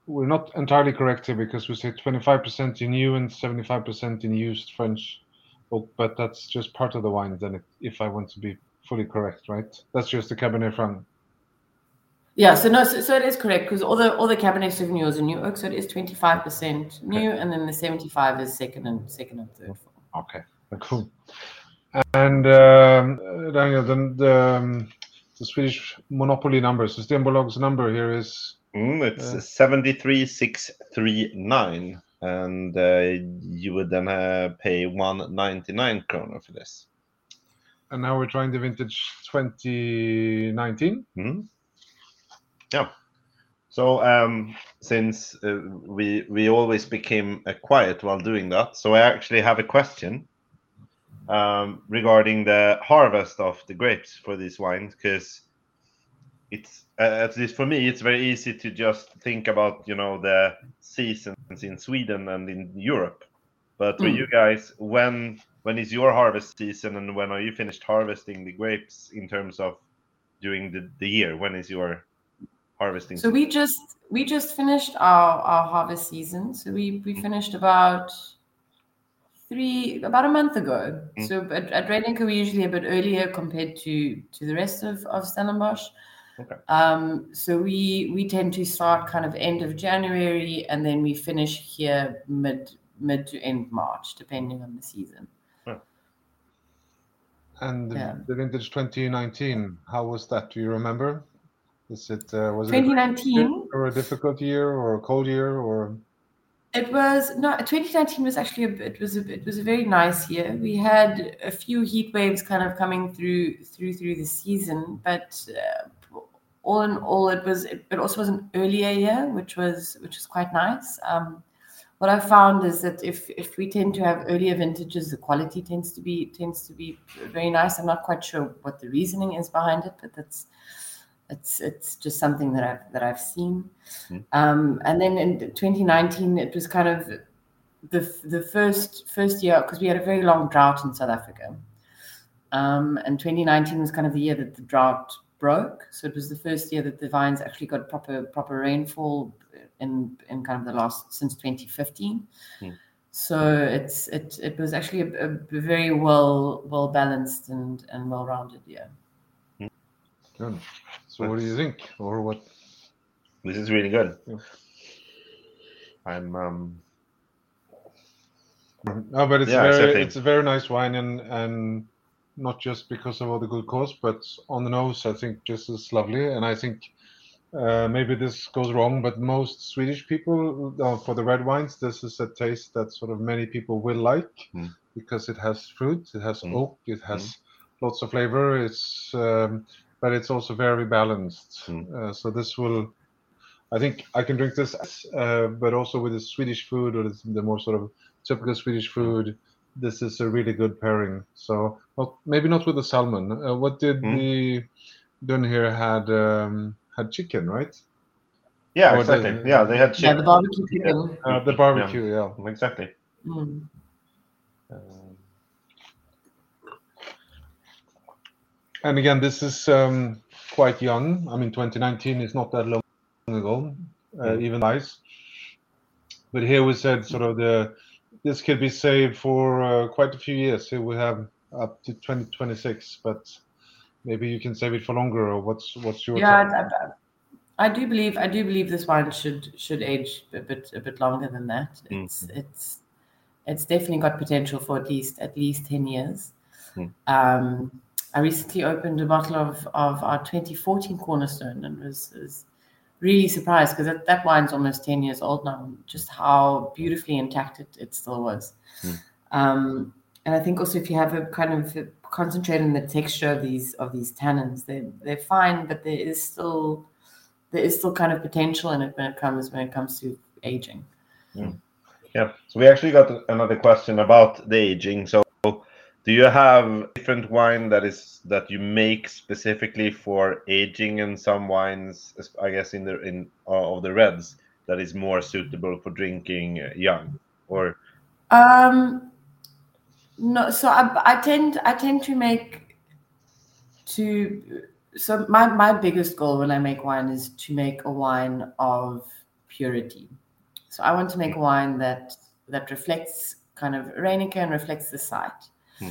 Speaker 1: we're not entirely correct here because we say 25% in new and 75% in used French but that's just part of the wine. Then, if I want to be fully correct, right? That's just the Cabernet Franc.
Speaker 3: Yeah, so no, so, so it is correct because all the all the Cabernet Sauvignons are new oak, so it is 25% new, and then the 75 is second and second and third.
Speaker 1: Okay, cool. And um, Daniel, then the, um, the Swedish monopoly number, Systembolag's number here is.
Speaker 2: Mm, it's uh, 73639, and uh, you would then uh, pay 199 kroner for this.
Speaker 1: And now we're trying the vintage 2019.
Speaker 2: Mm-hmm. Yeah. So um, since uh, we we always became uh, quiet while doing that, so I actually have a question um, regarding the harvest of the grapes for these wines because it's uh, at least for me it's very easy to just think about you know the seasons in Sweden and in Europe but for mm. you guys when when is your harvest season and when are you finished harvesting the grapes in terms of during the, the year when is your harvesting
Speaker 3: so season? we just we just finished our our harvest season so we we finished about three about a month ago. Mm. So at, at we're usually a bit earlier compared to to the rest of of Stellenbosch.
Speaker 2: Okay.
Speaker 3: Um, so we we tend to start kind of end of January and then we finish here mid mid to end March, depending on the season.
Speaker 1: And the, yeah. the vintage 2019, how was that? Do you remember? Is it uh, was
Speaker 3: 2019
Speaker 1: it a or a difficult year or a cold year or?
Speaker 3: It was no 2019 was actually a it was a it was a very nice year. We had a few heat waves kind of coming through through through the season, but uh, all in all, it was it, it, also was an earlier year, which was which was quite nice. Um, what I found is that if if we tend to have earlier vintages, the quality tends to be tends to be very nice. I'm not quite sure what the reasoning is behind it, but that's it's it's just something that I've that I've seen. Mm. Um, and then in 2019, it was kind of the the first first year because we had a very long drought in South Africa. Um, and 2019 was kind of the year that the drought broke. So it was the first year that the vines actually got proper proper rainfall in in kind of the last since 2015. Mm. So it's it it was actually a, a very well well balanced and and well rounded year.
Speaker 1: Good. So, what do you think, or what?
Speaker 2: This is really good. Yeah. I'm. um
Speaker 1: No, but it's yeah, very it's a very nice wine, and and not just because of all the good cause, but on the nose, I think just as lovely. And I think uh, maybe this goes wrong, but most Swedish people uh, for the red wines, this is a taste that sort of many people will like mm. because it has fruit, it has mm. oak, it has mm. lots of flavor. It's um, but it's also very balanced. Mm. Uh, so this will, I think, I can drink this, uh, but also with the Swedish food or the more sort of typical Swedish food. This is a really good pairing. So well, maybe not with the salmon. Uh, what did mm. the done here had um, had chicken, right?
Speaker 2: Yeah, or exactly. The, yeah, they had chicken.
Speaker 3: Yeah, the barbecue chicken.
Speaker 1: Uh, the barbecue, yeah,
Speaker 2: yeah. exactly.
Speaker 3: Mm.
Speaker 1: And again, this is um, quite young. I mean, 2019 is not that long ago, uh, mm. even nice. But here we said sort of the this could be saved for uh, quite a few years. Here we have up to 2026, but maybe you can save it for longer. Or what's what's your
Speaker 3: yeah? I, I, do believe I do believe this wine should should age a bit a bit longer than that. Mm. It's mm. it's it's definitely got potential for at least at least 10 years. Mm. Um, I recently opened a bottle of, of our 2014 Cornerstone and was, was really surprised because that, that wine's almost 10 years old now, just how beautifully intact it, it still was.
Speaker 2: Mm.
Speaker 3: Um, and I think also if you have a kind of concentrate on the texture of these of these tannins, they they're fine, but there is still there is still kind of potential in it when it comes when it comes to aging.
Speaker 2: Mm. Yeah. So we actually got another question about the aging. So do you have different wine that is that you make specifically for aging and some wines i guess in the in uh, of the reds that is more suitable for drinking young or?
Speaker 3: Um no so I, I tend i tend to make to so my my biggest goal when i make wine is to make a wine of purity. So i want to make wine that that reflects kind of Reyneke and reflects the site
Speaker 2: Hmm.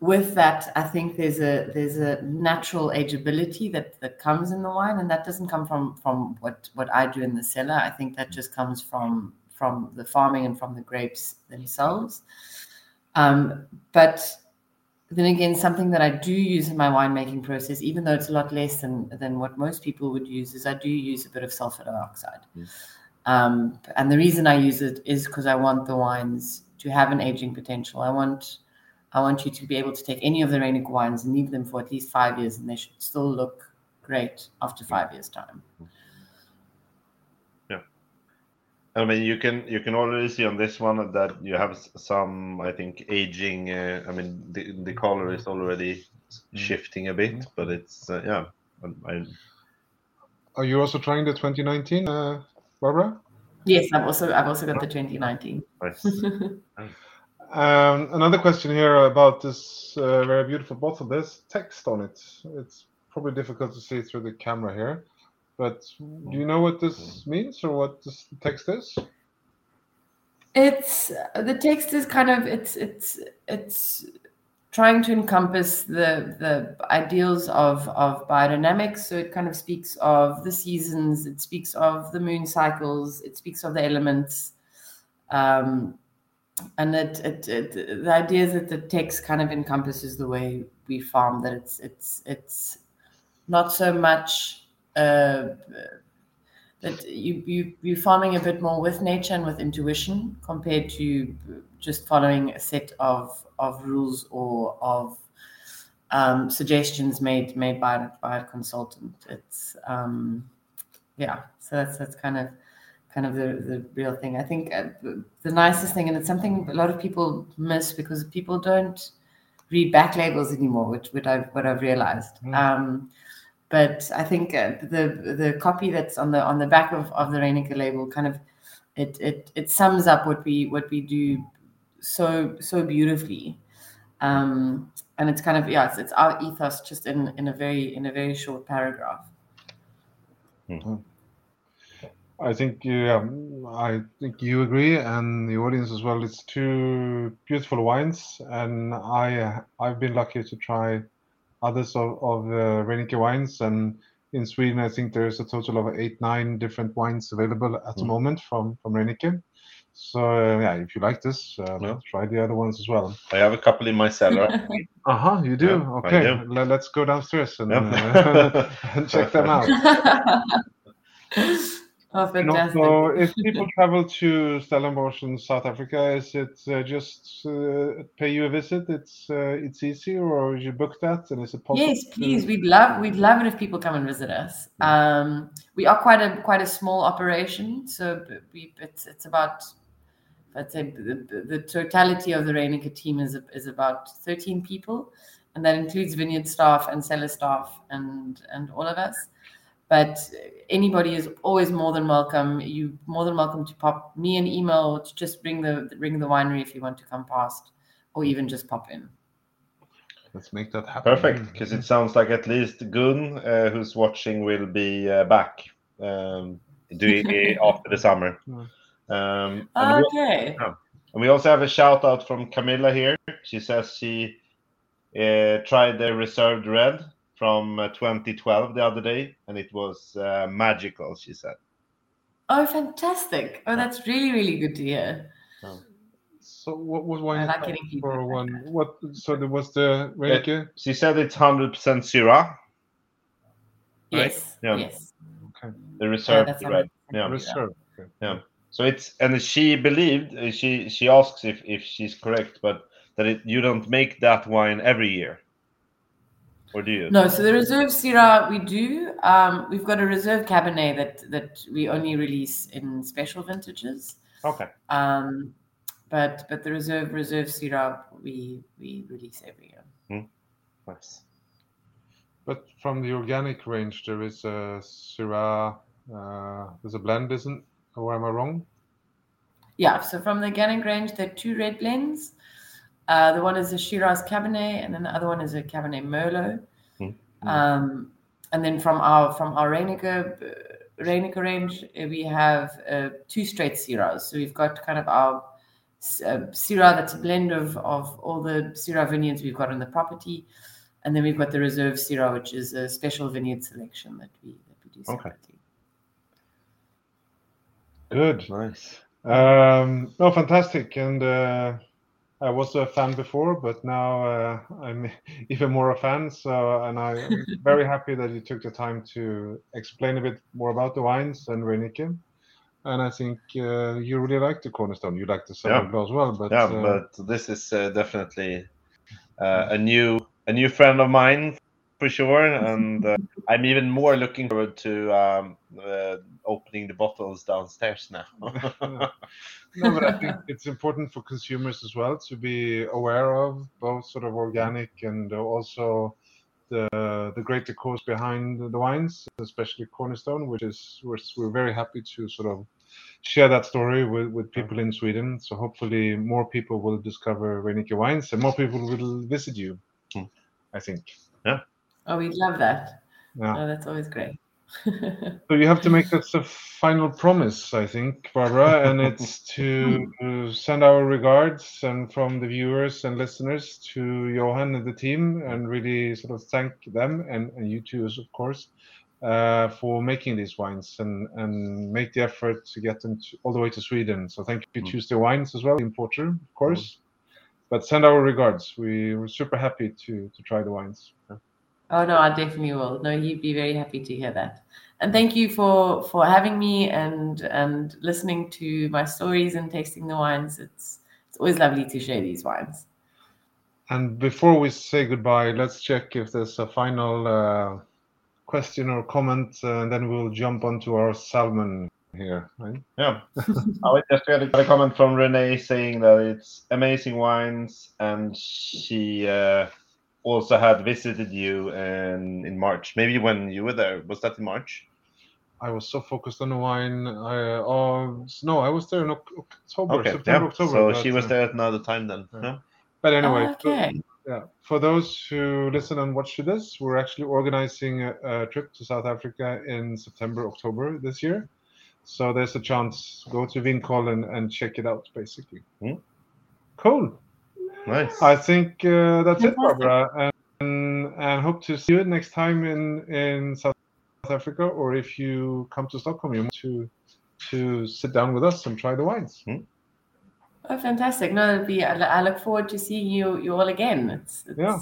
Speaker 3: With that, I think there's a there's a natural ageability that that comes in the wine, and that doesn't come from from what what I do in the cellar. I think that just comes from from the farming and from the grapes themselves. Um, but then again, something that I do use in my winemaking process, even though it's a lot less than than what most people would use, is I do use a bit of sulfur dioxide.
Speaker 2: Mm.
Speaker 3: Um, and the reason I use it is because I want the wines to have an aging potential. I want I want you to be able to take any of the Reyneke wines and leave them for at least five years, and they should still look great after five years' time.
Speaker 2: Yeah, I mean you can you can already see on this one that you have some I think aging. Uh, I mean the the color is already shifting a bit, but it's uh, yeah. I,
Speaker 1: Are you also trying the 2019, uh, Barbara?
Speaker 3: Yes, I've also I've also got the 2019.
Speaker 2: nice.
Speaker 1: Um, another question here about this uh, very beautiful bottle. There's text on it. It's probably difficult to see through the camera here, but do you know what this means or what this text is?
Speaker 3: It's the text is kind of it's it's it's trying to encompass the the ideals of of biodynamics. So it kind of speaks of the seasons. It speaks of the moon cycles. It speaks of the elements. Um, and it, it, it, the idea is that the text kind of encompasses the way we farm that it's it's it's not so much uh, that you you you're farming a bit more with nature and with intuition compared to just following a set of of rules or of um, suggestions made made by by a consultant. It's um, yeah, so that's that's kind of kind of the, the real thing. I think uh, the, the, nicest thing, and it's something a lot of people miss because people don't read back labels anymore, which what I've what I've realized. Mm. Um, but I think uh, the the copy that's on the on the back of, of the Reyneke label kind of it, it it sums up what we what we do so so beautifully. Um, and it's kind of yeah, it's, it's our ethos just in in a very in a very short paragraph.
Speaker 2: Mm-hmm.
Speaker 1: I think yeah, I think you agree, and the audience as well. It's two beautiful wines, and I I've been lucky to try others of of uh, Reyneke wines, and in Sweden I think there's a total of eight nine different wines available at the
Speaker 2: Mm.
Speaker 1: moment from from Reyneke. So uh, yeah, if you like this, uh,
Speaker 2: Yeah.
Speaker 1: try the other ones as well.
Speaker 2: I have a couple in my cellar.
Speaker 1: Uh huh. You do
Speaker 2: Yeah,
Speaker 1: okay.
Speaker 2: do.
Speaker 1: le- Let's go downstairs and,
Speaker 2: Yep.
Speaker 1: uh, and check them out.
Speaker 3: oh, fantastic!
Speaker 1: also, if people travel to Stellenbosch in South Africa, is it uh, just uh, pay you a visit? It's uh, it's easy, or you book that, and is it possible?
Speaker 3: Yes,
Speaker 1: to-
Speaker 3: please. We'd love we'd love it if people come and visit us. Um, we are quite a quite a small operation, so we it's it's about I'd say the, the- totality of the Reyneke team is is about thirteen people, and that includes vineyard staff and cellar staff and and all of us. But anybody is always more than welcome. You more than welcome to pop me an email or to just bring the ring the winery if you want to come past, or even just pop in.
Speaker 1: Let's make that happen.
Speaker 2: Perfect, because it sounds like at least Gun, uh, who's watching, will be uh, back um, doing it after the summer.
Speaker 1: Mm.
Speaker 2: Um, and, we,
Speaker 3: Okay.
Speaker 2: and we also have a shout out from Camilla here. She says she uh, tried the reserved red from uh, 2012 the other day, and it was uh, magical. She said.
Speaker 3: Oh, fantastic! Oh, that's really, really good to hear.
Speaker 1: So what was wine
Speaker 3: like
Speaker 1: for
Speaker 3: feedback like
Speaker 1: one?
Speaker 3: that.
Speaker 1: What? So there was the Reyneke.
Speaker 2: She said it's 100% Syrah.
Speaker 1: Right.
Speaker 3: Yes,
Speaker 2: Yeah.
Speaker 3: yes.
Speaker 1: Okay.
Speaker 2: The reserve,
Speaker 3: that's
Speaker 2: right? Yeah.
Speaker 1: Reserve. Okay.
Speaker 2: So it's and she believed she she asks if if she's correct, but that it, you don't make that wine every year, or do you?
Speaker 3: No, so the reserve Syrah we do. Um, we've got a reserve Cabernet that that we only release in special vintages.
Speaker 2: Okay.
Speaker 3: Um, but but the reserve reserve Syrah we we release every year.
Speaker 2: Nice.
Speaker 1: But from the organic range, there is a Syrah. Uh, there's a blend, isn't? Or am I wrong?
Speaker 3: Yeah. So from the organic range, there are two red blends. Uh, the one is a Shiraz Cabernet, and then the other one is a Cabernet Merlot.
Speaker 2: Mm.
Speaker 3: Um, and then from our from our Reyneke uh, range, uh, we have uh, two straight Syrahs. So we've got kind of our uh, Syrah that's a blend of of all the Syrah vineyards we've got on the property, and then we've got the reserve Syrah, which is a special vineyard selection that we that we do separately. Okay.
Speaker 1: Good.
Speaker 2: Nice.
Speaker 1: Um, no, fantastic. And uh, I was a fan before, but now uh, I'm even more a fan. So, and I'm very happy that you took the time to explain a bit more about the wines and Reyneke. And I think uh, you really like the Cornerstone. You like the
Speaker 2: Yeah.
Speaker 1: As well, but
Speaker 2: yeah,
Speaker 1: uh,
Speaker 2: but this is uh, definitely uh, a new a new friend of mine for sure, and uh, I'm even more looking forward to um, uh, opening the bottles downstairs now.
Speaker 1: no, but I think it's important for consumers as well to be aware of both sort of organic and also the the great cause behind the wines, especially Cornerstone, which is we're, we're very happy to sort of share that story with, with people in Sweden. So hopefully more people will discover Reyneke wines and more people will visit you.
Speaker 2: Hmm.
Speaker 1: I think.
Speaker 3: Oh, we'd love that.
Speaker 1: Yeah.
Speaker 3: Oh, that's always great.
Speaker 1: So you have to make us a final promise, I think, Barbara, and it's to send our regards and from the viewers and listeners to Johan and the team, and really sort of thank them and, and you too, of course, uh, for making these wines and and make the effort to get them to, all the way to Sweden. So thank you,
Speaker 2: Mm.
Speaker 1: Tuesday Wines, as well, the importer, of course. But send our regards. We were super happy to to try the wines.
Speaker 3: Oh no, I definitely will. No, you'd be very happy to hear that. And thank you for for having me and and listening to my stories and tasting the wines. It's it's always lovely to share these wines.
Speaker 1: And before we say goodbye, let's check if there's a final uh, question or comment, uh, and then we'll jump onto our salmon here. Right?
Speaker 2: Yeah. I would just got a, got a comment from Renee saying that it's amazing wines, and she uh, also had visited you in in March. Maybe when you were there, was that in March?
Speaker 1: I was so focused on the wine. I, oh no, I was there in Oc- October,
Speaker 2: Okay,
Speaker 1: September,
Speaker 2: yeah.
Speaker 1: October.
Speaker 2: so
Speaker 1: but,
Speaker 2: she was
Speaker 1: uh,
Speaker 2: there at another time then.
Speaker 1: yeah.
Speaker 2: Yeah.
Speaker 1: But anyway,
Speaker 3: Oh, okay.
Speaker 1: yeah. For those who listen and watch to this, we're actually organizing a, a trip to South Africa in September, October this year. So there's a chance. Go to Vinkoll and, and check it out, basically.
Speaker 2: Hmm.
Speaker 1: Cool.
Speaker 2: Nice.
Speaker 1: I think uh, that's it, Barbara, and, and hope to see you next time in in South Africa, or if you come to Stockholm, you want to to sit down with us and try the wines.
Speaker 3: Oh, fantastic! No, it'll be. I, I look forward to seeing you you all again. It's, it's
Speaker 1: Yeah.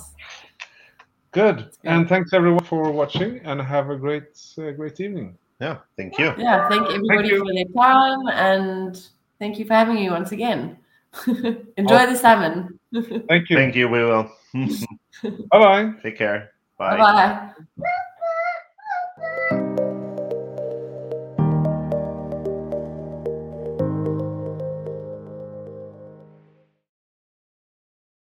Speaker 1: Good,
Speaker 3: great.
Speaker 1: and thanks everyone for watching, and have a great uh, great evening.
Speaker 2: yeah. Thank you.
Speaker 3: Yeah, thank everybody
Speaker 1: you.
Speaker 3: for their time and thank you for having me once again. Enjoy oh. the salmon.
Speaker 1: Thank you.
Speaker 2: Thank you. We will.
Speaker 1: Bye bye.
Speaker 2: Take care.
Speaker 3: Bye bye.